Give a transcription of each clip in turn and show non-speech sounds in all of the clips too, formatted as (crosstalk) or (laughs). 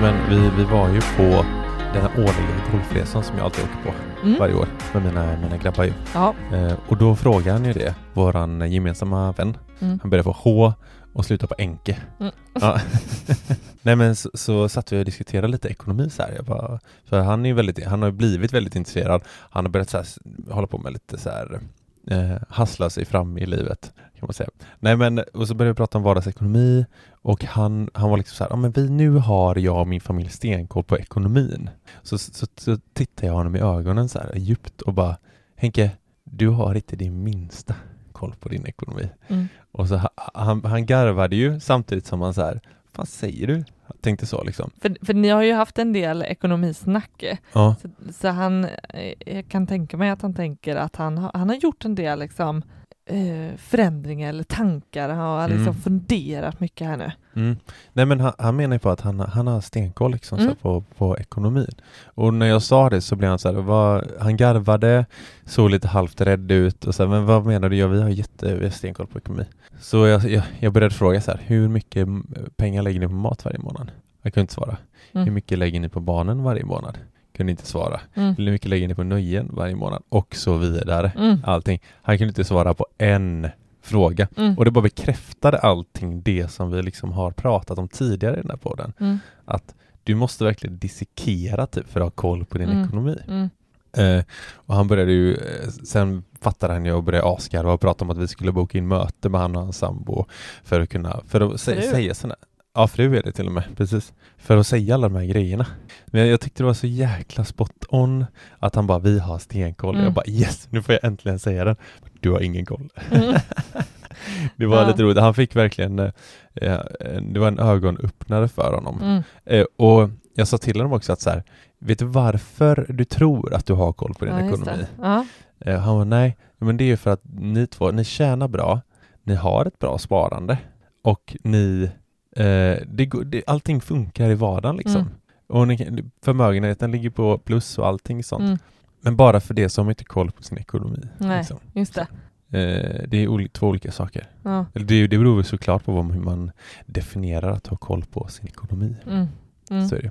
Nej men vi, vi var ju på den här årliga golfresan som jag alltid åker på Mm. varje år med mina, mina grabbar ju. Ja. Eh, och då frågade han ju det, våran gemensamma vän. Mm. Han började på H och slutade på Enke. Mm. Ja. (laughs) Nej men så, så satt vi och diskuterade lite ekonomi så här. Jag bara, för han är ju väldigt, han har blivit väldigt intresserad. Han har börjat så här, hålla på med lite så här eh, hassla sig fram i livet kan man säga. Nej men, och så började vi prata om vardagsekonomi och han, han var liksom så här, ja men vi, nu har jag och min familj stenkoll på ekonomin. Så, så, så tittade jag honom i ögonen så här djupt och bara, Henke, du har inte din minsta koll på din ekonomi. Mm. Och så ha- han, han garvade ju samtidigt som han så här, vad säger du? Jag tänkte så liksom. För, för ni har ju haft en del ekonomisnack. Ja. Så, så han, eh, jag kan tänka mig att han tänker att han, han har gjort en del liksom, eh, förändringar eller tankar. Han har liksom Mm. funderat mycket här nu. Mm. Nej men han, han menar ju på att han, han har stenkoll liksom, Mm. på, på ekonomin. Och när jag sa det så blev han så här, vad, han garvade, såg lite halvt rädd ut och så här, men vad menar du? Ja, vi har jätte, vi har stenkoll på ekonomi. Så jag, jag, jag började fråga så här, hur mycket pengar lägger ni på mat varje månad? Jag kunde inte svara. Mm. Hur mycket lägger ni på barnen varje månad? Kunde inte svara. Mm. Hur mycket lägger ni på nöjen varje månad? Och så vidare. Mm. Allting. Han kunde inte svara på en fråga. Mm. Och det bara bekräftade allting det som vi liksom har pratat om tidigare i den här podden. Mm. Att du måste verkligen dissekera typ för att ha koll på din Mm. ekonomi. Mm. Eh, och han började ju, eh, sen fattade han ju och började asgarva och prata om att vi skulle boka in möte med han och hans sambo för att kunna, för att sä- säga sådana Ja, fru är det till och med, precis. För att säga alla de här grejerna. Men jag, jag tyckte det var så jäkla spot on att han bara, vi har stenkoll. Mm. Jag bara, yes, nu får jag äntligen säga den. Du har ingen koll. Mm. (laughs) det var Ja. lite roligt. Han fick verkligen, eh, eh, det var en ögonöppnare för honom. Mm. Eh, och jag sa till honom också att så här, vet du varför du tror att du har koll på din Ja, ekonomi? Ja. Eh, han var nej, men det är ju för att ni två, ni tjänar bra, ni har ett bra sparande och ni, eh, det, det, allting funkar i vardagen liksom. Mm. Och ni, förmögenheten ligger på plus och allting sånt. Mm. Men bara för det så har man inte koll på sin ekonomi. Nej, Liksom. just det. Eh, det är oli- två olika saker. Ja. Det, det beror såklart på vad hur man definierar att ha koll på sin ekonomi. Mm. Mm. Så är det.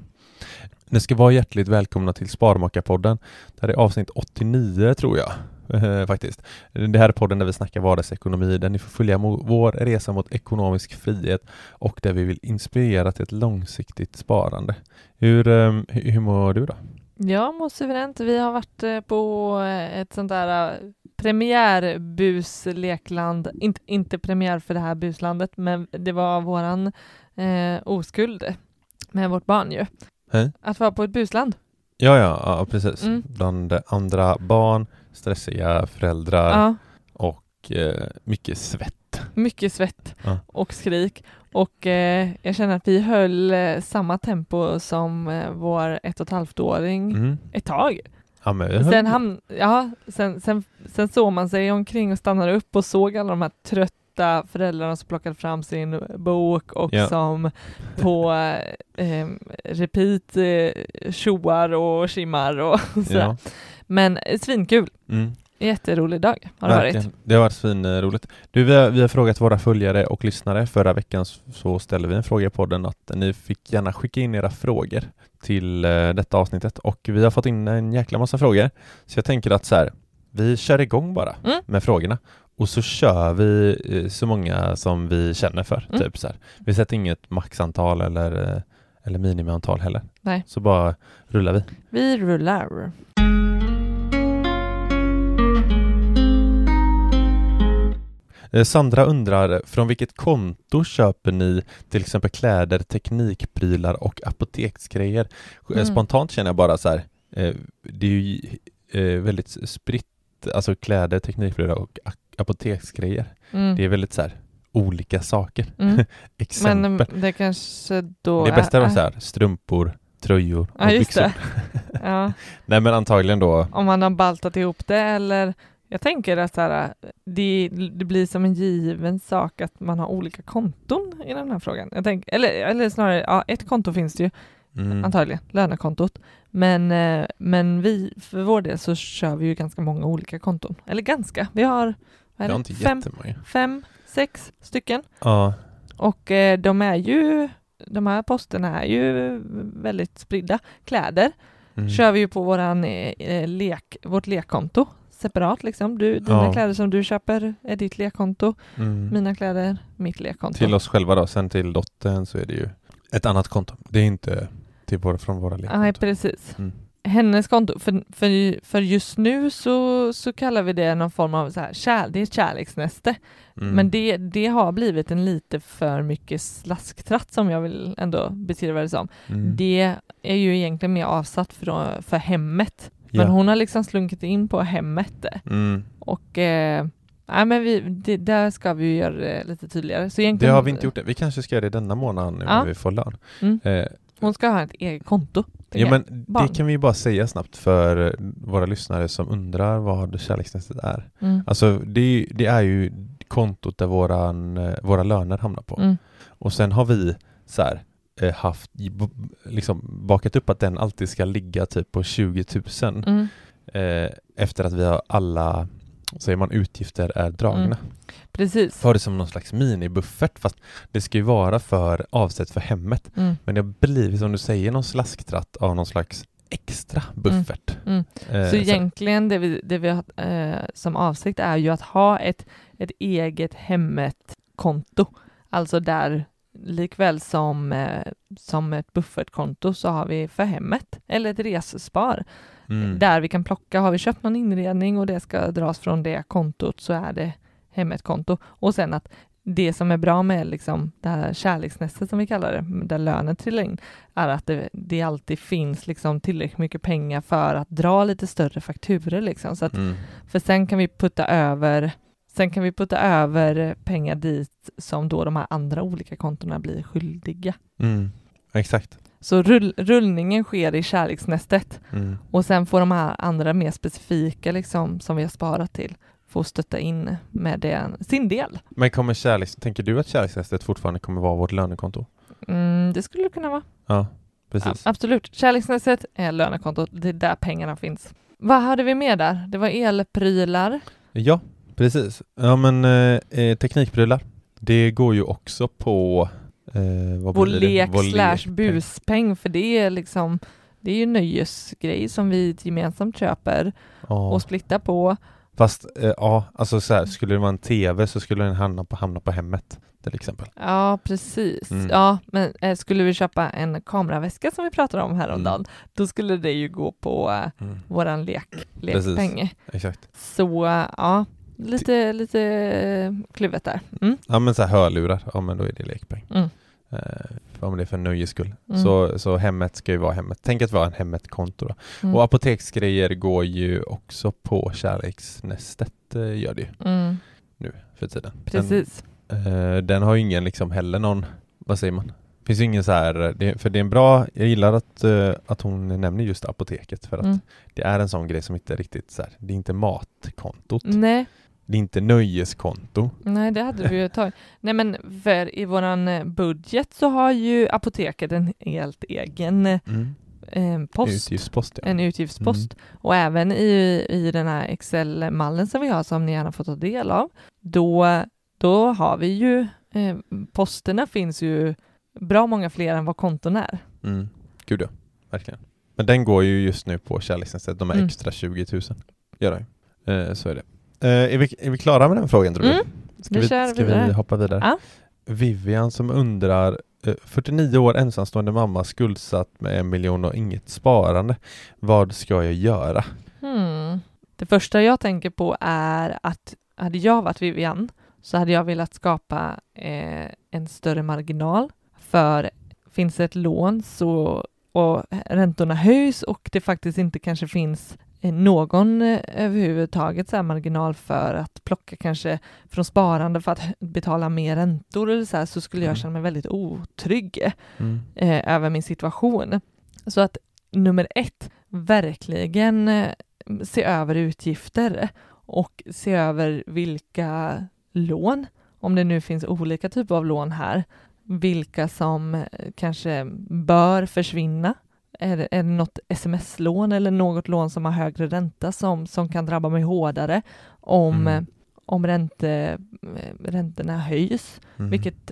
Ni ska vara hjärtligt välkomna till Sparmakarpodden. Det här är avsnitt 89 tror jag. Eh, faktiskt. Det här är podden där vi snackar vardagsekonomi, där ni får följa vår resa mot ekonomisk frihet och där vi vill inspirera till ett långsiktigt sparande. Hur, eh, hur, mår du då? Jag mår suveränt. Vi har varit eh, på eh, ett sånt där premiärbuslekland. Inte, inte premiär för det här buslandet, men det var våran eh, oskuld. med vårt barn ju. Hej. Att vara på ett busland. Ja, ja, ja precis. Mm. Bland andra barn, stressiga föräldrar Ja, och eh, mycket svett. mycket svett Ja. och skrik. Och eh, jag känner att vi höll eh, samma tempo som eh, vår ett och ett halvt-åring Mm. ett tag. Ja, Sen, ham- ja, sen, sen, sen såg man sig omkring och stannade upp och såg alla de här trötta föräldrarna som plockade fram sin bok och Ja. som på (laughs) eh, repeat eh, tjoar och kimmar och (laughs) sådär. ja. Men eh, svinkul, Mm. jätterolig dag har det Verkligen. varit. Det har varit svinroligt. Du, vi har, vi har frågat våra följare och lyssnare. Förra veckan så ställde vi en fråga i podden att ni fick gärna skicka in era frågor till eh, detta avsnittet och vi har fått in en jäkla massa frågor. Så jag tänker att så här, vi kör igång bara Mm. med frågorna och så kör vi eh, så många som vi känner för. Mm. Typ så här. Vi sätter inget maxantal eller, eller minimiantal heller. Nej. Så bara rullar vi. Vi rullar. Sandra undrar, från vilket konto köper ni till exempel kläder, teknikprylar och apoteksgrejer? Eh, Mm. Spontant känner jag bara så här, eh, det är ju eh, väldigt spritt, alltså kläder, teknikprylar och apoteksgrejer. Mm. Det är väldigt så här olika saker. Mm. (laughs) Men Exempel. eh, det kanske då det bästa är... var så här, strumpor, tröjor och Ja, byxor. (laughs) Ja. Nej men antagligen då, om man har baltat ihop det eller jag tänker att så här, det, det blir som en given sak att man har olika konton i den här frågan. Jag tänker, eller, eller snarare, ja, ett konto finns det ju mm, antagligen, lönekontot. Men, eh, men vi, för vår del så kör vi ju ganska många olika konton. Eller ganska, vi har, vad är det? Fem, fem, sex stycken. Ja, Och eh, de är ju, de här posterna är ju väldigt spridda. Kläder mm. kör vi ju på våran eh, lek, vårt lekkonto separat liksom. Du, dina Ja. kläder som du köper är ditt lekkonto, Mm. mina kläder mitt lekkonto. Till oss själva då, sen till dottern så är det ju ett annat konto. Det är inte till våra, från våra Nej, lekkonton. precis. Mm. Hennes konto, för, för, för just nu så, så kallar vi det någon form av så här, kär, det är ett kärleksnäste. Mm. Men det, det har blivit en lite för mycket slasktratt som jag vill ändå beskriva det som. Mm. Det är ju egentligen mer avsatt för, för hemmet. Ja. Men hon har liksom slunkit in på hemmet mm. Och eh, nej, men vi, det, där ska vi ju göra det lite tydligare. Så Det egentligen, har vi inte gjort det. Vi kanske ska göra det denna månad nu Ja. när vi får lön. Mm. Eh, Hon ska ha ett eget konto. ja, men Barn. det kan vi ju bara säga snabbt för våra lyssnare som undrar vad kärleksnästet är. Mm. Alltså det, det är ju kontot där våran, eh, våra löner hamnar på. Mm. Och sen har vi så här, haft, b- liksom bakat upp att den alltid ska ligga typ på 20 000 Mm. eh, efter att vi har alla, säger man, utgifter är dragna. Mm. Precis. För det som någon slags minibuffert fast det ska ju vara för avsett för hemmet. Mm. Men det har blivit som du säger någon slasktratt av någon slags extra buffert. Mm. Eh, Så egentligen det vi, det vi har eh, som avsikt är ju att ha ett, ett eget hemmet-konto. Alltså där likväl som, eh, som ett buffertkonto så har vi för hemmet eller ett resespar. mm. Där vi kan plocka, har vi köpt någon inredning och det ska dras från det kontot så är det hemmet-konto. Och sen att det som är bra med liksom det här kärleksnästet som vi kallar det, där lönen trillar in, är att det, det alltid finns liksom tillräckligt mycket pengar för att dra lite större fakturer. Liksom. Så att, Mm. för sen kan vi putta över Sen kan vi putta över pengar dit som då de här andra olika kontona blir skyldiga. Mm. Exakt. Så rull, rullningen sker i kärleksnästet Mm. och sen får de här andra mer specifika liksom, som vi har sparat till få stötta in med den, sin del. Men kommer kärleks, tänker du att kärleksnästet fortfarande kommer vara vårt lönekonto? Mm, det skulle det kunna vara. Ja, precis. Ja, absolut. Kärleksnästet är lönekontot. Det är där pengarna finns. Vad hade vi med där? Det var elprylar. Ja, precis. Ja men eh, eh, teknikprylar. Det går ju också på eh, vad Vår lek slash buspeng. För det är liksom det är ju nöjesgrej som vi gemensamt köper Ja. och splittar på. Fast eh, ja, alltså så här, skulle det vara en TV så skulle den hamna på, hamna på hemmet till exempel. Ja, precis. Mm. Ja, men eh, skulle vi köpa en kameraväska som vi pratade om häromdagen, då skulle det ju gå på eh, Mm. våran lek, Precis. lekpeng. Exakt. Så ja, lite, lite eh, kluvet där. Mm. Ja men så här hörlurar, ja men då är det lekpeng. Mm. Eh, om det är för nöjes skull. Mm. Så, så hemmet ska ju vara hemmet. Tänk att vara en hemmet-konto då. Mm. Och apoteksgrejer går ju också på kärleksnästet, eh, gör det ju Mm. nu för tiden. Precis. Den, eh, den har ju ingen liksom heller någon, vad säger man? Finns ju ingen så här, det, för det är en bra, jag gillar att, eh, att hon nämner just apoteket för att Mm. det är en sån grej som inte är riktigt så här, det är inte matkontot, Nej, det är inte nöjeskonto. nej, det hade vi ju tagit. Nej, men för i våran eh, budget så har ju apoteket en helt egen eh, post. Utgiftspost ja. En utgiftspost. Och även i, i den här Excel-mallen som vi har som ni gärna får ta del av, då, då har vi ju, eh, posterna finns ju bra många fler än vad konton är. Mm. Gud ja, verkligen. Men den går ju just nu på kärleksnästet, de är Mm. extra 20 000. Gör ju. eh, Så är det. Eh, är, vi, är vi klara med den frågan tror du? Mm. Ska, vi vi, kör ska vi vidare. hoppa vidare? Ja. Vivian som undrar eh, 49 år ensamstående mamma skuldsatt med en miljon och inget sparande. Vad ska jag göra? Hmm. Det första jag tänker på är att hade jag varit Vivian så hade jag velat skapa eh, en större marginal för finns det ett lån så och räntorna höjs och det faktiskt inte kanske finns eh, någon eh, överhuvudtaget så här marginal för att plocka kanske från sparande för att (laughs) betala mer räntor eller så här, så skulle jag Mm. känna mig väldigt otrygg eh, över min situation. Så att nummer ett, verkligen eh, se över utgifter och se över vilka lån, om det nu finns olika typer av lån här, vilka som eh, kanske bör försvinna. Är det, är det något sms-lån eller något lån som har högre ränta som, som kan drabba mig hårdare om, Mm. eh, om ränte, eh, räntorna höjs? Mm. vilket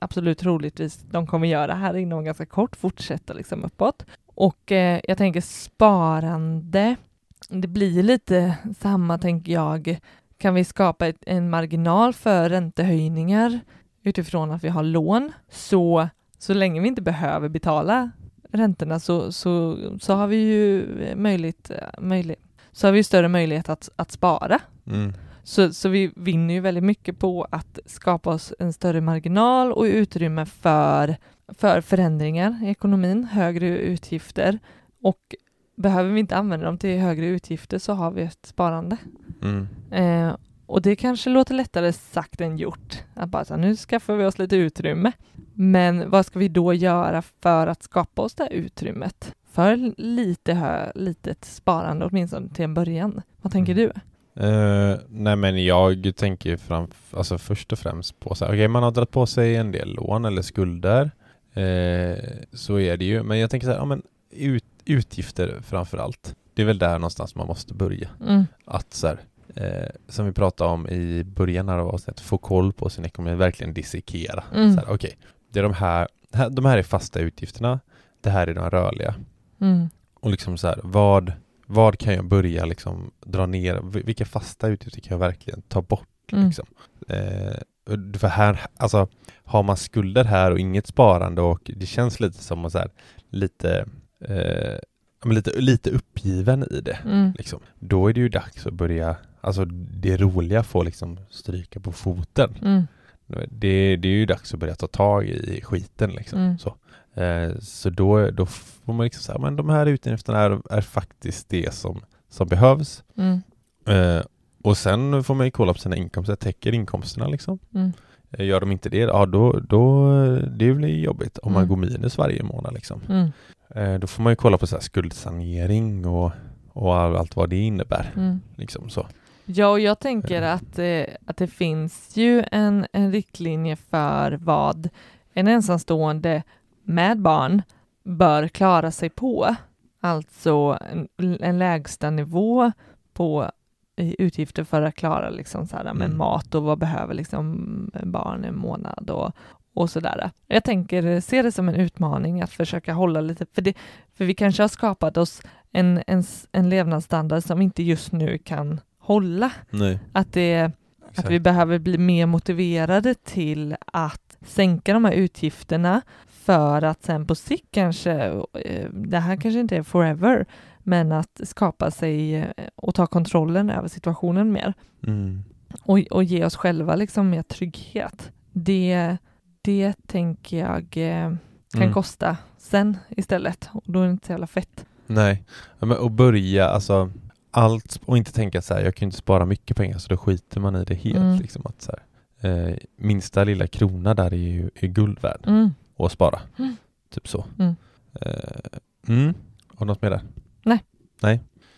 absolut troligtvis de kommer göra här inom ganska kort, fortsätta liksom uppåt. Och eh, jag tänker sparande, det blir lite samma tänker jag. Kan vi skapa ett, en marginal för räntehöjningar utifrån att vi har lån, så, så länge vi inte behöver betala räntorna så, så, så har vi ju möjligt, möjligt, så har vi större möjlighet att, att spara. Mm. Så, så vi vinner ju väldigt mycket på att skapa oss en större marginal och utrymme för, för förändringar i ekonomin, högre utgifter. Och behöver vi inte använda dem till högre utgifter så har vi ett sparande. Mm. Eh, och det kanske låter lättare sagt än gjort. Att bara så här, nu skaffar vi oss lite utrymme. Men vad ska vi då göra för att skapa oss det här utrymmet? För lite hö, litet sparande åtminstone till en början. Vad tänker Mm. du? Eh, nej men jag tänker fram, alltså först och främst på så här, okej man har dragit på sig en del lån eller skulder. Eh, så är det ju, men jag tänker så här, ja men ut, utgifter framför allt. Det är väl där någonstans man måste börja. Mm. Att så här, eh, som vi pratade om i början av avsnittet, få koll på sin ekonomi, verkligen dissekera. Mm. Så här, okej, det är de här, de här är fasta utgifterna, det här är de rörliga. Mm. Och liksom så här, vad, vad kan jag börja liksom dra ner? Vilka fasta utgifter kan jag verkligen ta bort? Mm. Liksom? Eh, för här, alltså, har man skulder här och inget sparande och det känns lite som att så här, lite, eh, lite, lite uppgiven i det. Mm. Liksom. Då är det ju dags att börja, alltså det roliga får liksom stryka på foten. Mm. Det, det är ju dags att börja ta tag i skiten liksom. Mm. Så, eh, så då, då får man liksom säga, men de här utgifterna är, är faktiskt det som, som behövs. Mm. Eh, och sen får man ju kolla på sina inkomster, täcker inkomsterna liksom? Mm. Eh, Gör de inte det, ja då, då det blir jobbigt om man Mm. går minus varje månad liksom. Mm. Eh, då får man ju kolla på så skuldsanering och, och all, allt vad det innebär. Mm. Liksom så. Ja, och jag tänker att, eh, att det finns ju en, en riktlinje för vad en ensamstående med barn bör klara sig på. Alltså en, en lägsta nivå på utgifter för att klara liksom så här med Mm. mat och vad behöver liksom barn en månad och, och sådär. Jag tänker se det som en utmaning att försöka hålla lite, för, det, för vi kanske har skapat oss en, en, en levnadsstandard som inte just nu kan hålla. Nej. Att, det, att vi behöver bli mer motiverade till att sänka de här utgifterna för att sen på sikt kanske, eh, det här kanske inte är forever, men att skapa sig eh, och ta kontrollen över situationen mer Mm. och, och ge oss själva liksom mer trygghet. Det, det tänker jag eh, kan Mm. kosta sen istället. Och då är det inte så jävla fett. Nej, men att börja alltså allt och inte tänka så här, jag kan inte spara mycket pengar så då skiter man i det helt. Mm. Liksom, att så här, eh, minsta lilla krona där är ju är guld värd Mm. att spara. Mm. Typ så. Mm. Eh, mm. Har du något mer där?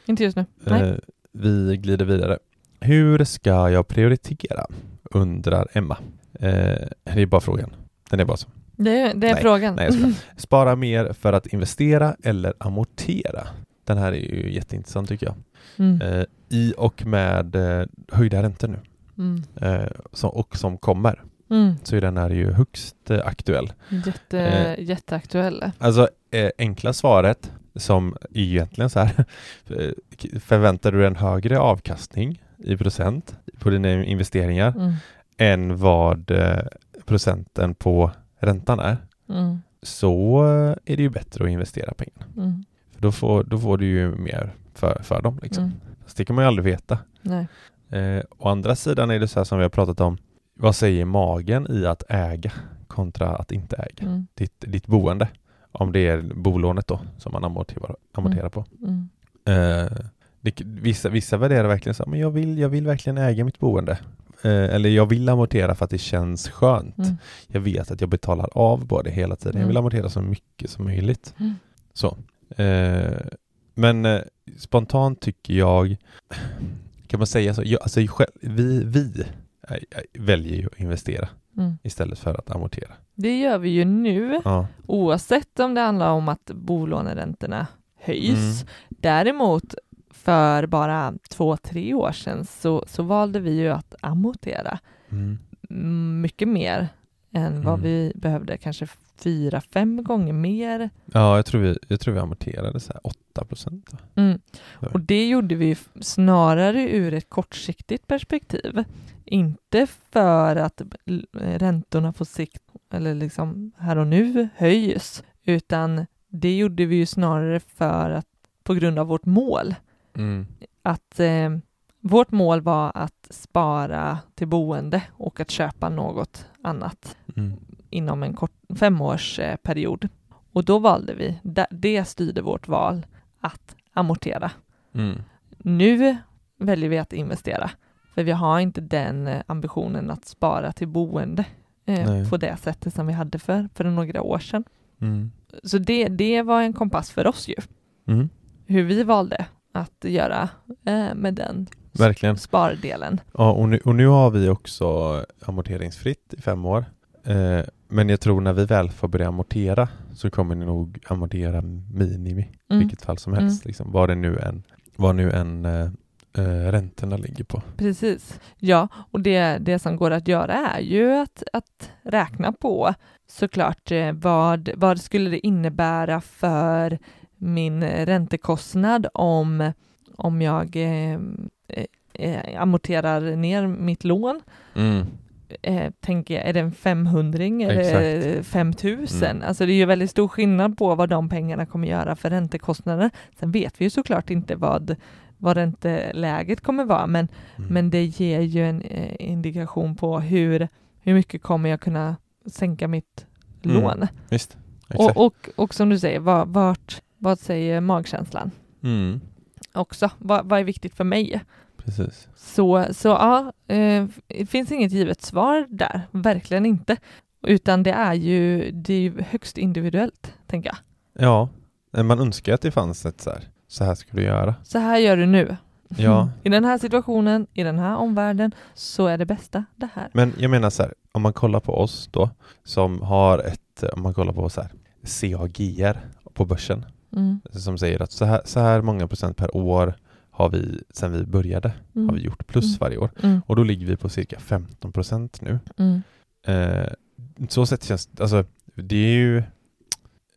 Inte just nu. Nej. Eh, vi glider vidare. Hur ska jag prioritera? Undrar Emma. Eh, det är bara frågan. Den är bara så. Det, är- det är nej, frågan. nej. (laughs) Spara mer för att investera eller amortera? Den här är ju jätteintressant tycker jag. Mm. Eh, I och med eh, höjda räntor nu Mm. eh, som, och som kommer Mm. så är den här ju högst eh, aktuell. Jätte, Eh. Jätteaktuell. Alltså eh, enkla svaret som är egentligen så här (laughs) förväntar du dig en högre avkastning i procent på dina investeringar Mm. än vad procenten på räntan är Mm. så är det ju bättre att investera pengarna. Mm. För då, får, då får du ju mer för, för dem. Liksom. Mm. Fast det kan man ju aldrig veta. Nej. Eh, å andra sidan är det så här som vi har pratat om. Vad säger magen i att äga kontra att inte äga Mm. ditt, ditt boende? Om det är bolånet då som man amorterar, amorterar på. Mm. Eh, det, vissa, vissa värderar verkligen så här, men jag vill, jag vill verkligen äga mitt boende. Eh, eller jag vill amortera för att det känns skönt. Mm. Jag vet att jag betalar av på det hela tiden. Jag vill Mm. amortera så mycket som möjligt. Mm. Så. Eh, men eh, spontant tycker jag, kan man säga så, jag, alltså själv, vi, vi eh, väljer ju att investera Mm. istället för att amortera. Det gör vi ju nu, Ja. oavsett om det handlar om att bolåneräntorna höjs. Mm. Däremot för bara två, tre år sedan så, så valde vi ju att amortera Mm. mm, mycket mer än vad Mm. vi behövde, kanske fyra, fem gånger mer. ja, jag tror vi, jag tror vi amorterade så här 8 procent. Mm. Och det gjorde vi snarare ur ett kortsiktigt perspektiv. Inte för att räntorna på sikt, eller liksom här och nu, höjs, utan det gjorde vi ju snarare för att på grund av vårt mål. Mm. Att eh, vårt mål var att spara till boende och att köpa något annat Mm. Inom en kort, femårsperiod. Och då valde vi, det, styrde vårt val, att amortera. Mm. Nu väljer vi att investera, för vi har inte den eh, ambitionen att spara till boende eh, på det sättet som vi hade för, för några år sedan. Mm. Så det, det var en kompass för oss ju, Mm. hur vi valde att göra eh, med den Verkligen. spardelen. Ja, och nu, och nu har vi också amorteringsfritt i fem år. Eh, men jag tror när vi väl får börja amortera så kommer ni nog amortera minimi i Mm. vilket fall som helst. Liksom, vad det nu än, vad nu än eh, eh, räntorna ligger på. Precis. Ja, och det, det som går att göra är ju att, att räkna på såklart eh, vad, vad skulle det innebära för min räntekostnad om, om jag eh, eh, amorterar ner mitt lån. Eh, tänker jag, är det en 500 eller 5000? Mm. Alltså det är ju väldigt stor skillnad på vad de pengarna kommer göra för räntekostnader. Sen vet vi ju såklart inte vad, vad ränteläget kommer vara, men Mm. men det ger ju en eh, indikation på hur, hur mycket kommer jag kunna sänka mitt Mm. lån. Visst, exakt. Och, och, och som du säger, vad, vart, vad säger magkänslan Mm. också? Vad, vad är viktigt för mig? Precis. Så, så ja, eh, det finns inget givet svar där, verkligen inte. Utan det är ju, det är ju högst individuellt, tänker jag. Ja, man önskar att det fanns ett så här, så här ska du göra. Så här gör du nu. Ja. (laughs) I den här situationen, i den här omvärlden, så är det bästa det här. Men jag menar så här, om man kollar på oss då, som har ett, om man kollar på så här, CAGR på börsen, Mm. som säger att så här, så här många procent per år har vi, sedan vi började, Mm. har vi gjort plus Mm. varje år. Mm. Och då ligger vi på cirka 15 procent nu. Mm. Eh, så sätt känns, alltså det är ju,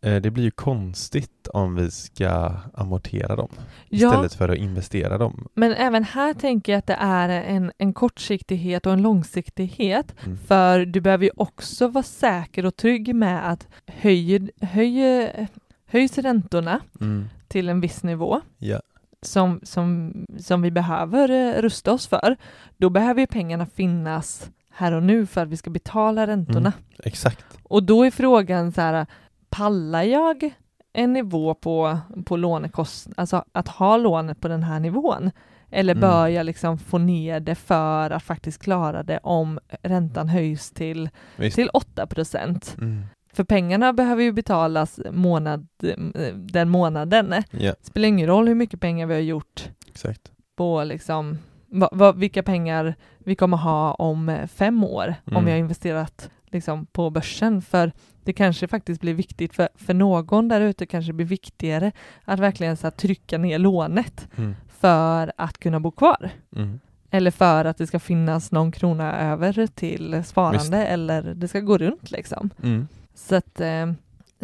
eh, det blir ju konstigt om vi ska amortera dem Ja, istället för att investera dem. men även här tänker jag att det är en, en kortsiktighet och en långsiktighet. Mm. För du behöver ju också vara säker och trygg med att höjer, höjer, höjs räntorna Mm. till en viss nivå Ja. Som, som, som vi behöver eh, rusta oss för, då behöver ju pengarna finnas här och nu för att vi ska betala räntorna. Mm. Exakt. Och då är frågan så här, pallar jag en nivå på, på lånekost, alltså att ha lånet på den här nivån? Eller Mm. bör jag liksom få ner det för att faktiskt klara det om räntan höjs till, Visst. till 8 procent? Mm. För pengarna behöver ju betalas månad, eh, den månaden. Ja, spelar ingen roll hur mycket pengar vi har gjort exakt. på liksom, va, va, vilka pengar vi kommer ha om eh, fem år om Mm. vi har investerat liksom, på börsen. För det kanske faktiskt blir viktigt för, för någon där ute kanske det blir viktigare att verkligen så här, trycka ner lånet Mm. för att kunna bo kvar. Mm. Eller för att det ska finnas någon krona över till sparande Visst. eller det ska gå runt liksom. Mm. Så att eh,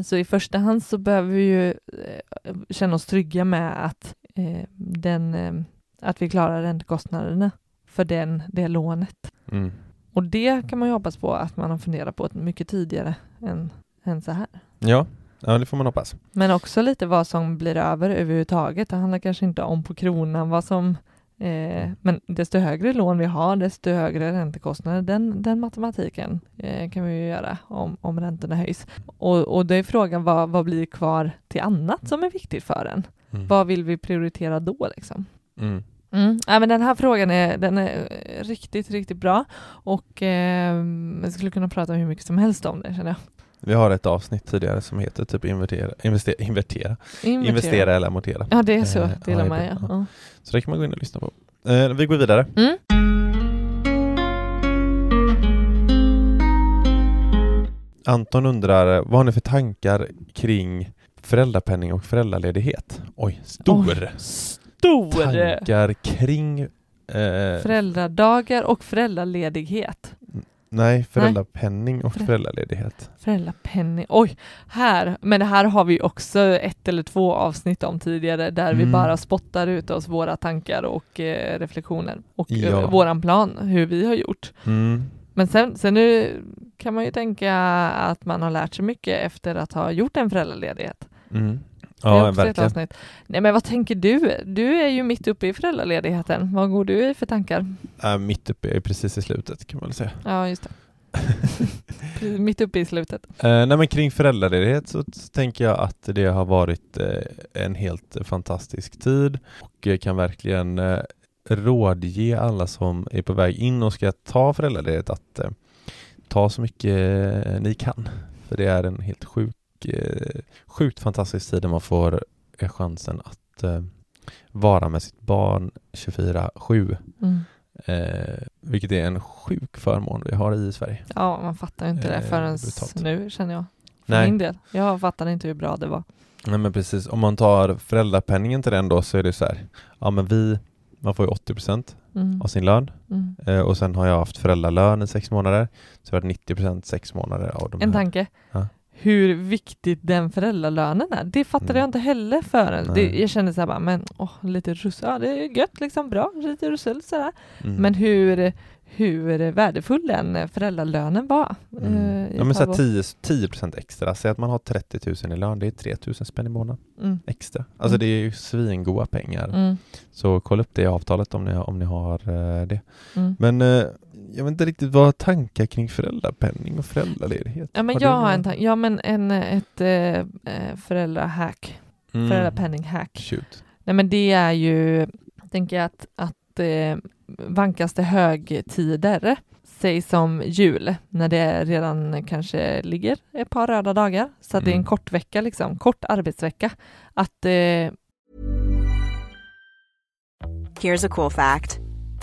så i första hand så behöver vi ju eh, känna oss trygga med att, eh, den, att vi klarar räntekostnaderna för den, det lånet. Mm. Och det kan man ju hoppas på att man har funderat på mycket tidigare än, än så här. Ja. ja, det får man hoppas. Men också lite vad som blir över överhuvudtaget. Det handlar kanske inte om på kronan vad som Eh, men desto högre lån vi har, desto högre räntekostnader. Den, den matematiken eh, kan vi ju göra om, om räntorna höjs. Och, och då är frågan vad, vad blir kvar till annat som är viktigt för en? Mm. Vad vill vi prioritera då liksom? Mm. Mm. Ja, men den här frågan är, den är eh, riktigt, riktigt bra och eh, jag skulle kunna prata hur mycket som helst om det känner jag. Vi har ett avsnitt tidigare som heter typ invertera, investera, invertera, investera eller amortera. Ja, det är så Eh, ja, och med. ja. Ja. Så det kan man gå in och lyssna på. Eh, vi går vidare. Mm. Anton undrar, vad har ni för tankar kring föräldrapenning och föräldraledighet? Oj, stor! Oj, Stor! Tankar kring eh, Föräldradagar och föräldraledighet. Nej, föräldrapenning och Förä- föräldraledighet. Föräldrapenning. Oj, här. Men det här har vi också ett eller två avsnitt om tidigare där vi Mm. bara spottar ut oss våra tankar och eh, reflektioner och Ja. eh, våran plan, hur vi har gjort. Mm. Men sen, sen nu kan man ju tänka att man har lärt sig mycket efter att ha gjort en föräldraledighet. Mm. Det är Ja, också ett verkligen. avsnitt. Nej men vad tänker du? Du är ju mitt uppe i föräldraledigheten. Vad går du i för tankar? Äh, mitt uppe, är precis i slutet kan man väl säga. Ja, just det. (laughs) Mitt uppe i slutet. Eh, nej men kring föräldraledighet så tänker jag att det har varit eh, en helt fantastisk tid och jag kan verkligen eh, rådge alla som är på väg in och ska ta föräldraledighet att eh, ta så mycket eh, ni kan. För det är en helt sjuk, eh, sjukt fantastisk tid där man får eh, chansen att eh, vara med sitt barn 24-7. Mm. Eh, vilket är en sjuk förmån vi har i Sverige. Ja, man fattar inte det förrän brutalt. nu känner jag. För Nej. min del. Jag fattade inte hur bra det var. Nej men precis, om man tar föräldrapenningen till den då så är det så här, ja men vi, man får ju 80% Mm. av sin lön Mm. eh, och sen har jag haft föräldralön i sex månader, så jag har 90% sex månader av de En här. tanke. Ja. Hur viktigt den föräldralönen är. Det fattade Mm. jag inte heller förrän. Det, jag kände så här bara, men åh, lite russel, ja det är gött liksom, bra, lite russel sådär. Mm. Men hur, hur värdefull den föräldralönen var. Mm. eh, Ja men så här halvår. 10, 10% extra, säg att man har 30 000 i lön, det är 3 000 spänn i månaden Mm. extra. Alltså Mm. det är ju svingoda pengar. Mm. Så kolla upp det i avtalet om ni, om ni har eh, det. Mm. Men eh, jag vet inte riktigt vad tankar kring föräldrapenning och föräldraledighet? Ja men du jag har en tanke, ja men en, ett eh, föräldrahack, Mm. föräldrapenning-hack. Shoot. Nej men det är ju, tänker jag att, att eh, vankas det högtider, säg som jul, när det redan kanske ligger ett par röda dagar, så att det är en Mm. kort vecka liksom, kort arbetsvecka, att eh, Here's a cool fact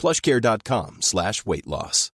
plushcare.com slash weight loss.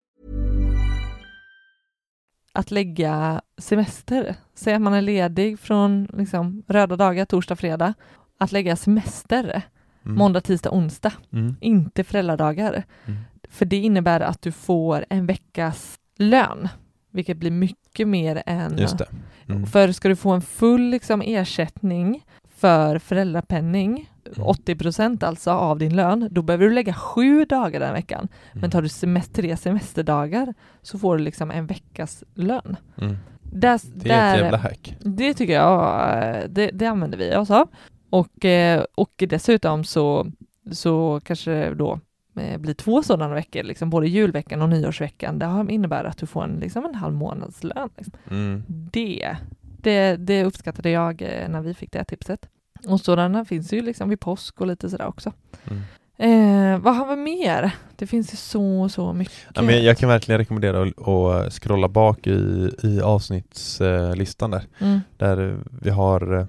att lägga semester. Säg att man är ledig från liksom, röda dagar, torsdag, fredag. Att lägga semester Mm. måndag, tisdag, onsdag. Mm. Inte föräldradagar. Mm. För det innebär att du får en veckas lön, vilket blir mycket mer än... Just det. Mm. För ska du få en full liksom, ersättning för föräldrapenning. 80 procent alltså av din lön, då behöver du lägga sju dagar den veckan. Men Mm. tar du semester, tre semesterdagar så får du liksom en veckas lön. Mm. Där, Det är ett jävla hack. det tycker jag, det, det använder vi oss av. Och, eh, och dessutom så, så kanske då eh, blir två sådana veckor, liksom både julveckan och nyårsveckan. Det innebär att du får en, liksom en halv månadslön. Liksom. Mm. Det, det, det uppskattade jag eh, när vi fick det tipset. Och sådana finns ju liksom vid påsk och lite sådär också. Mm. Eh, vad har vi mer? Det finns ju så, så mycket. Ja, men jag kan verkligen rekommendera att, att scrolla bak i, i avsnittslistan där. Mm. Där vi har, eh,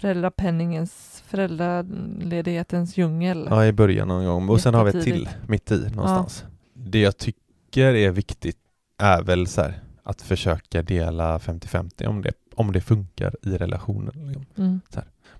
Föräldrapenningens, föräldraledighetens djungel. ja i början någon gång, och sen har vi ett till mitt i någonstans. Det jag tycker är viktigt är väl så här, att försöka dela 50-50 om det, om det funkar i relationen. Liksom. Mm.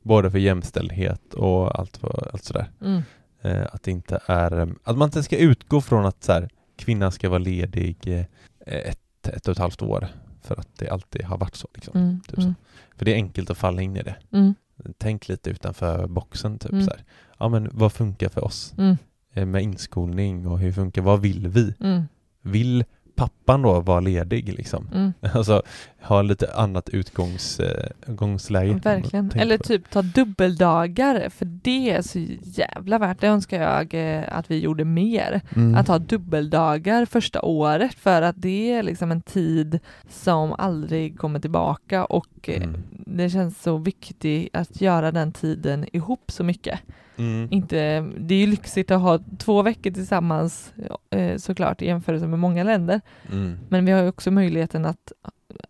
Både för jämställdhet och allt, för, allt sådär. Mm. Eh, att det inte är, eh, att man inte ska utgå från att så här, kvinnan ska vara ledig eh, ett, ett och ett halvt år för att det alltid har varit så. Liksom. Mm. Typ så. Mm. För det är enkelt att falla in i det. Mm. Tänk lite utanför boxen. Typ, Mm. så här. Ja, men vad funkar för oss Mm. eh, med inskolning och hur funkar, vad vill vi? Mm. Vill pappan då vara ledig liksom? Mm. (laughs) Alltså ha lite annat utgångs, eh, utgångsläge. Verkligen. Tänk Eller på typ ta dubbeldagar, för det är så jävla värt. Det önskar jag eh, att vi gjorde mer. Mm. Att ha dubbeldagar första året, för att det är liksom en tid som aldrig kommer tillbaka och eh, Mm. det känns så viktigt att göra den tiden ihop så mycket. Mm. Inte, det är ju lyxigt att ha två veckor tillsammans eh, såklart i jämförelse med många länder. Mm. Men vi har ju också möjligheten att,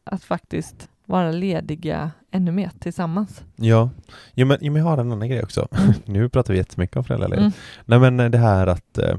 att faktiskt vara lediga ännu mer tillsammans. Ja, jo, men, jo, men jag har en annan grej också. Mm. (laughs) nu pratar vi jättemycket om föräldraledighet. Mm. Nej men eh, det här att eh,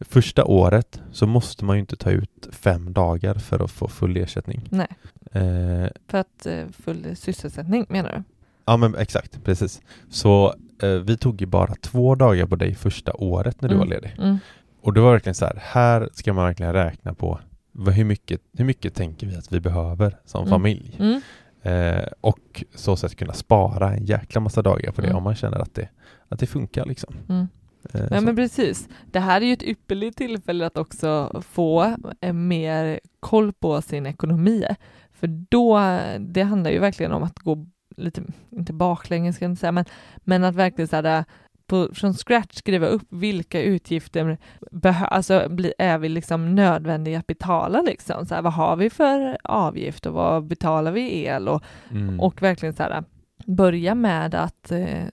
första året så måste man ju inte ta ut fem dagar för att få full ersättning. Nej, Eh, för att eh, full sysselsättning menar du? ja men exakt, precis. Så vi tog ju bara två dagar på dig första året när du Mm. var ledig. Mm. Och det var verkligen så här, här ska man verkligen räkna på vad, hur, mycket, hur mycket tänker vi att vi behöver som Mm. familj? Mm. Eh, och så sätt kunna spara en jäkla massa dagar på det Mm. om man känner att det, att det funkar liksom. Mm. Eh, Ja så. men precis. Det här är ju ett ypperligt tillfälle att också få eh, mer koll på sin ekonomi. För då, det handlar ju verkligen om att gå lite, inte baklänges ska jag inte säga, men, men att verkligen så här, på, från scratch skriva upp vilka utgifter behö, alltså, bli, är vi liksom nödvändiga att betala liksom. Så här, vad har vi för avgift och vad betalar vi el och Mm. och verkligen så här, börja med att eh,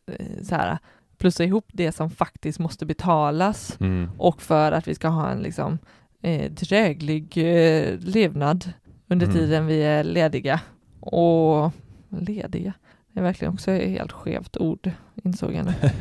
så här, plussa ihop det som faktiskt måste betalas Mm. och för att vi ska ha en liksom, eh, dräglig eh, levnad under Mm. tiden vi är lediga. Och lediga, det är verkligen också ett helt skevt ord, insåg jag nu. (laughs)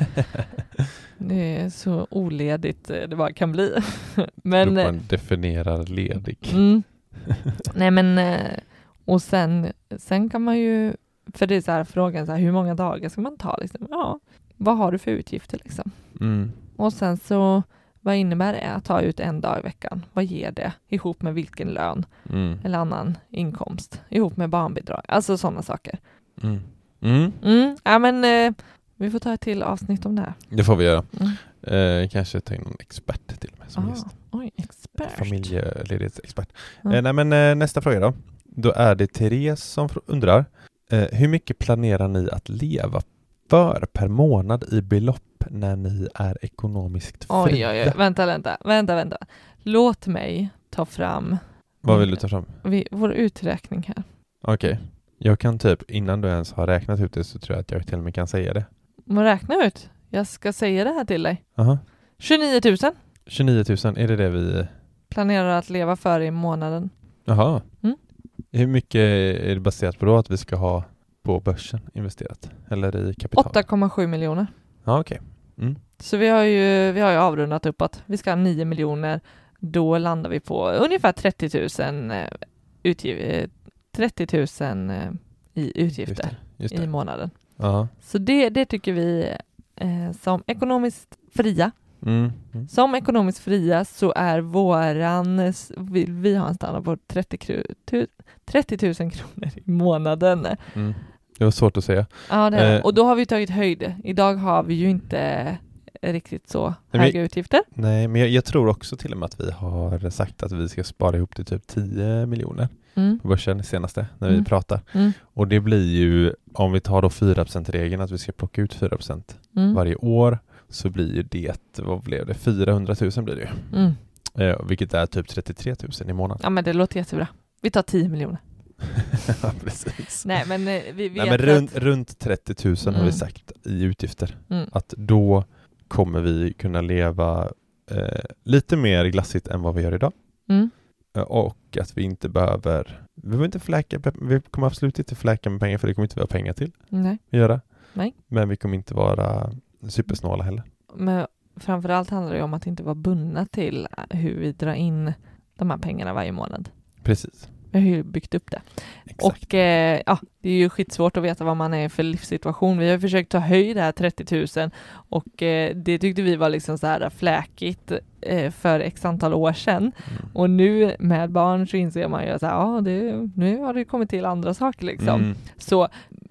Det är så oledigt eh, det bara kan bli. (laughs) Men, eh, man definierar ledig. Mm. (laughs) Nej men, eh, och sen, sen kan man ju, för det är så här frågan, så här, hur många dagar ska man ta? Liksom? Ja, vad har du för utgifter liksom? Mm. Och sen så, vad innebär det att ta ut en dag i veckan? Vad ger det ihop med vilken lön Mm. eller annan inkomst? Ihop med barnbidrag, alltså sådana saker. Mm. Mm. Mm, ja men eh, vi får ta ett till avsnitt om det här. Det får vi göra. Mm. Eh, kanske ta in någon expert till och med som Ah, gäst. oj, expert. Familjeledighetsexpert. Mm. Eh, nej men eh, nästa fråga då. Då är det Therese som undrar. Eh, hur mycket planerar ni att leva för per månad i belopp när ni är ekonomiskt fria? Oj, oj, oj, vänta, vänta, vänta, vänta. Låt mig ta fram Vad vill du ta fram? vi, vår uträkning här. Okej. Jag kan typ, innan du ens har räknat ut det så tror jag att jag till och med kan säga det. Man räkna ut. Jag ska säga det här till dig. Aha. 29 000 29 000, är det det vi... planerar att leva för i månaden. Jaha. Mm. Hur mycket är det baserat på då att vi ska ha på börsen investerat? Eller i kapital? 8,7 miljoner. Ja, okej. Mm. Så vi har ju, vi har ju avrundat uppåt. Vi ska ha 9 miljoner. Då landar vi på ungefär 30 000, eh, utgiv, eh, 30 000 eh, i Just utgifter det. Just i det. månaden. Ja. Så det, det tycker vi eh, som ekonomiskt fria. Mm. Mm. Som ekonomiskt fria så är våran, vi, vi har en standard på 30, kru- tu- 30 000 kronor i månaden. Mm. Det var svårt att säga. Ja, det är. Eh. Och då har vi tagit höjd. Idag har vi ju inte riktigt så höga utgifter. Nej, men jag, jag tror också till och med att vi har sagt att vi ska spara ihop till typ 10 miljoner Mm. på börsen senaste när Mm. vi pratar. Mm. Och det blir ju, om vi tar då 4%-regeln, att vi ska plocka ut 4% Mm. varje år, så blir ju det, vad blev det, 400 000 blir det ju. Mm. Eh, vilket är typ 33 000 i månaden. Ja, men det låter jättebra. Vi tar 10 miljoner. (laughs) Ja, precis. Nej, men eh, vi vet Nej, men att... runt, runt 30 000 har Mm. vi sagt i utgifter. Mm. Att då kommer vi kunna leva eh, lite mer glassigt än vad vi gör idag. Mm. Eh, Och att vi inte behöver, vi behöver inte fläka, vi kommer absolut inte fläka med pengar för det kommer inte vi ha pengar till Nej. att göra. Nej. Men vi kommer inte vara supersnåla heller. Men framförallt handlar det om att inte vara bundna till hur vi drar in de här pengarna varje månad. Precis. Vi har ju byggt upp det. Exakt. Och eh, ja, det är ju skitsvårt att veta vad man är för livssituation. Vi har försökt ta höjd här 30 000 och eh, det tyckte vi var liksom så här fläkigt eh, för x antal år sedan. Mm. Och nu med barn så inser man ju att ja, nu har det kommit till andra saker liksom. Mm. Så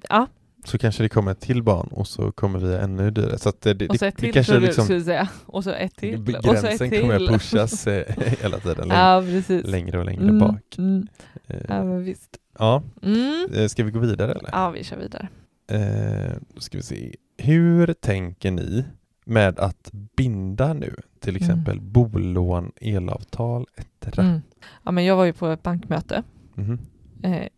ja, Så kanske det kommer ett till barn och så kommer vi ännu dyrare. Så det, det, och så ett till kanske du liksom, skulle säga. Och så ett till. Och så ett gränsen till. kommer att pushas eh, (laughs) hela tiden längre, Ja, längre och längre Mm, bak. Mm, Eh, ja, men visst. Ja, Mm. Eh, ska vi gå vidare eller? Ja, vi kör vidare. Eh, då ska vi se. Hur tänker ni med att binda nu till exempel bolån, elavtal etc? Mm. Ja, men jag var ju på ett bankmöte Mhm.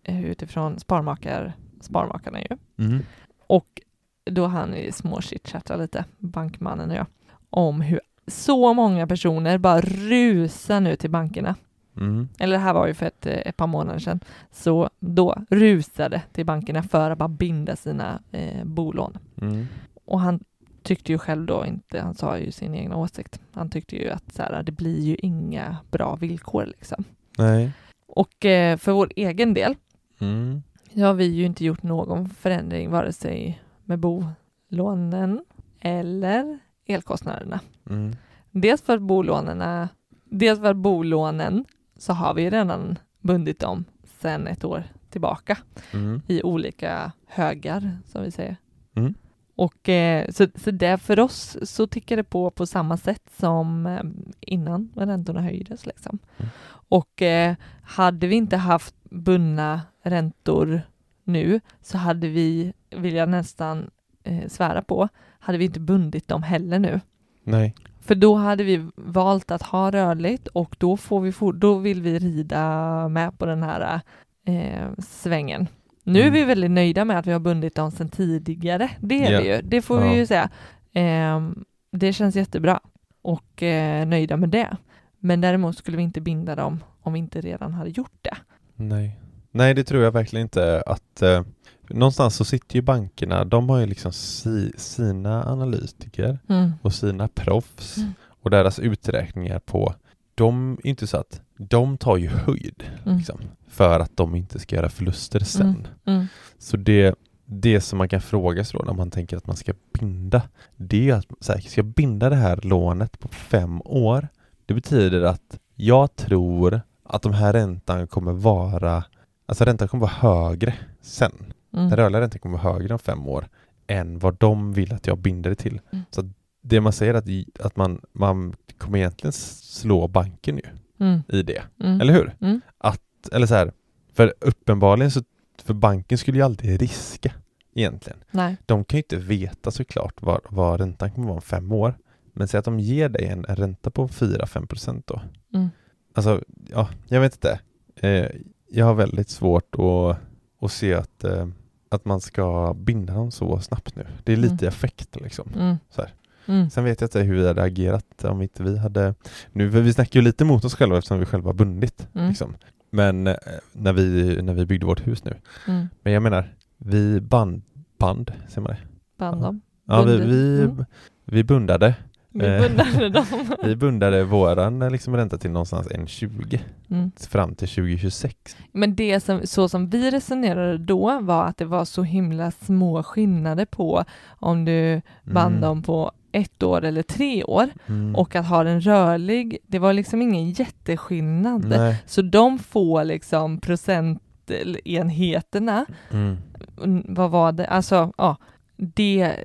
eh, utifrån Sparmakar, Sparmakarna ju. Mhm. Och då vi småchitchatta lite, bankmannen och jag, om hur så många personer bara rusar nu till bankerna. Mm. Eller det här var ju för ett, eh, ett par månader sedan. Så då rusade till bankerna för att bara binda sina eh, bolån. Mm. Och han tyckte ju själv då inte, han sa ju sin egna åsikt. Han tyckte ju att så här, det blir ju inga bra villkor liksom. Nej. Och eh, för vår egen del Mm. Så har vi ju inte gjort någon förändring vare sig med bolånen eller elkostnaderna. Mm. Dels för bolånen, dels för bolånen så har vi redan bundit dem sedan ett år tillbaka Mm. i olika högar som vi säger. Mm. Och eh, så, så det för oss så tickar det på på samma sätt som eh, innan räntorna höjdes liksom. Mm. Och eh, hade vi inte haft bundna räntor nu så hade vi, vill jag nästan eh, svära på, hade vi inte bundit dem heller nu. Nej. För då hade vi valt att ha rörligt och då, får vi for, då vill vi rida med på den här eh, svängen. Nu är Mm. vi väldigt nöjda med att vi har bundit dem sedan tidigare. Det är Ja. vi ju. Det får Ja. vi ju säga. Ehm, det känns jättebra och eh, nöjda med det. Men däremot skulle vi inte binda dem om vi inte redan hade gjort det. Nej. Nej, det tror jag verkligen inte att eh, någonstans så sitter ju bankerna, de har ju liksom si, sina analytiker och sina proffs Mm. och deras uträkningar på de är inte så att de tar ju höjd Mm. liksom, för att de inte ska göra förluster sen. Mm. Så det, det som man kan fråga sig då när man tänker att man ska binda, det är att så här, ska jag binda det här lånet på fem år? Det betyder att jag tror att de här räntan kommer vara, alltså räntan kommer vara högre sen. Mm. Den rörliga räntan kommer vara högre om fem år än vad de vill att jag binder det till. Mm. Så det man säger att, att man, man kommer egentligen slå banken ju Mm. i det, Mm. eller hur? Mm. Att, eller så här, för uppenbarligen så, för banken skulle ju alltid riska egentligen. Nej. De kan ju inte veta såklart vad, vad räntan kommer vara om fem år. Men säg att de ger dig en, en ränta på 4-5 procent då. Mm. Alltså, ja, jag vet inte. Eh, jag har väldigt svårt att, att se att, eh, att man ska binda dem så snabbt nu. Det är lite Mm. effekt liksom. Mm. Så här. Mm. Sen vet jag inte hur vi hade agerat om inte vi hade... Nu, vi snackar ju lite mot oss själva eftersom vi själva har bundit. Mm. Liksom. Men eh, när vi, när vi byggde vårt hus nu. Mm. Men jag menar, vi band, band, säger man det? Band dem. Ja, vi, vi, Mm. vi bundade. Vi Eh, bundade dem. (laughs) Vi bundade våran eh, liksom ränta till någonstans 1,20 Mm. fram till 2026. Men det som, så som vi resonerade då var att det var så himla små skillnader på om du band Mm. dem på ett år eller tre år Mm. och att ha den rörlig, det var liksom ingen jätteskillnad. Nej. Så de få liksom procentenheterna, Mm. mm, vad var det, alltså ja, det,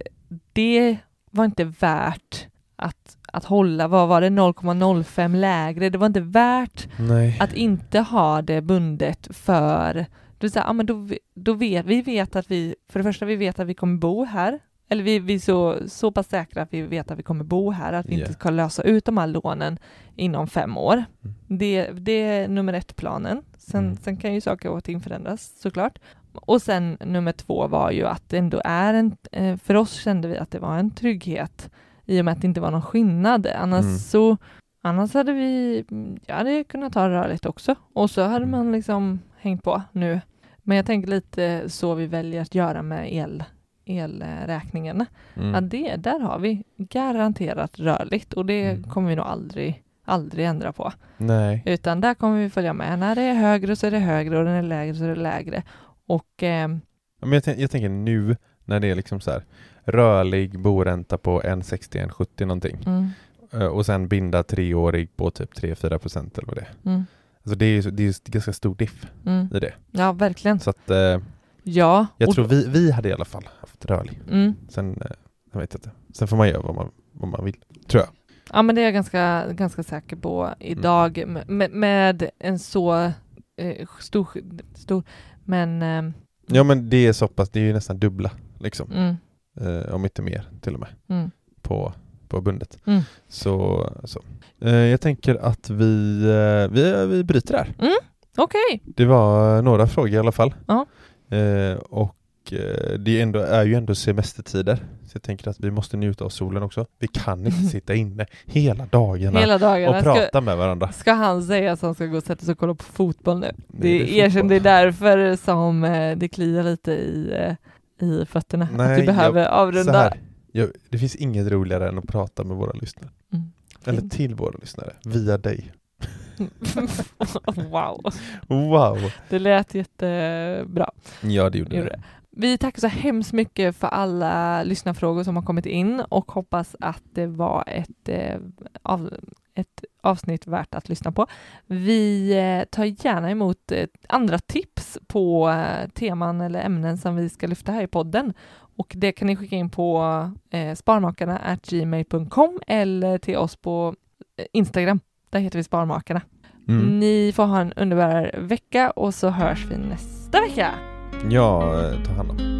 det var inte värt att, att hålla, vad var det, 0,05 lägre, det var inte värt Nej. att inte ha det bundet för du säger, ja, men då, då vet vi vet att vi, för det första vi vet att vi kommer bo här, eller vi, vi är så, så pass säkra att vi vet att vi kommer bo här, att vi Ja. inte ska lösa ut de här lånen inom fem år. Mm. Det, det är nummer ett-planen. Sen, Mm. sen kan ju saker och ting förändras såklart. Och sen nummer två var ju att det ändå är en, eh, för oss kände vi att det var en trygghet i och med att det inte var någon skillnad. Annars Mm. så Annars hade vi, jag hade kunnat ta det rörligt också och så hade Mm. man liksom hängt på nu. Men jag tänker lite så vi väljer att göra med el, elräkningarna. Mm. Att det, där har vi garanterat rörligt och det Mm. kommer vi nog aldrig, aldrig ändra på. Nej. Utan där kommer vi följa med. När det är högre så är det högre och när det är lägre så är det lägre. Och eh, Men jag, jag tänker nu när det är liksom så här rörlig boränta på 1,60-1,70 någonting mm, Eh, och sen binda treårig på typ 3-4 procent eller vad det är. mm, Alltså det är ju det är ganska stor diff mm. i det. ja verkligen. Så att eh, Ja. jag och- tror vi, vi hade i alla fall haft rörlig. mm. Sen, eh, jag vet inte. Sen får man göra vad man, vad man vill, tror jag. Ja men det är jag ganska, ganska säker på idag Mm. med, med en så eh, stor, stor men eh, Ja men det är så pass, det är ju nästan dubbla liksom. Mm, Eh, om inte mer till och med. mm. På, på bundet. Mm. Så, så. Eh, jag tänker att vi, eh, vi, vi bryter där. Okej, Det var några frågor i alla fall. Eh, och eh, det är, ändå, är ju ändå semestertider. Så jag tänker att vi måste njuta av solen också. Vi kan inte (laughs) sitta inne hela dagarna hela dagarna. och Ska, prata med varandra. ska han säga att han ska gå och sätta sig och kolla på fotboll nu? Det, Nej, det är erkänn, det är därför som eh, det kliar lite i, i fötterna. att Nej, du behöver Så avrunda. jag, det finns inget roligare än att prata med våra lyssnare. Mm. Eller till våra lyssnare, via dig. (laughs) wow, Wow! det lät jättebra. Ja, det gjorde Gjorde det. det. Vi tackar så hemskt mycket för alla lyssnarfrågor som har kommit in och hoppas att det var ett, eh, av, ett avsnitt värt att lyssna på. Vi eh, tar gärna emot eh, andra tips på teman eller ämnen som vi ska lyfta här i podden. Och det kan ni skicka in på eh, sparmakarna gmail.com eller till oss på Instagram. Där heter vi Sparmakarna. Mm. Ni får ha en underbar vecka och så hörs vi nästa vecka. Ja, eh, ta hand om.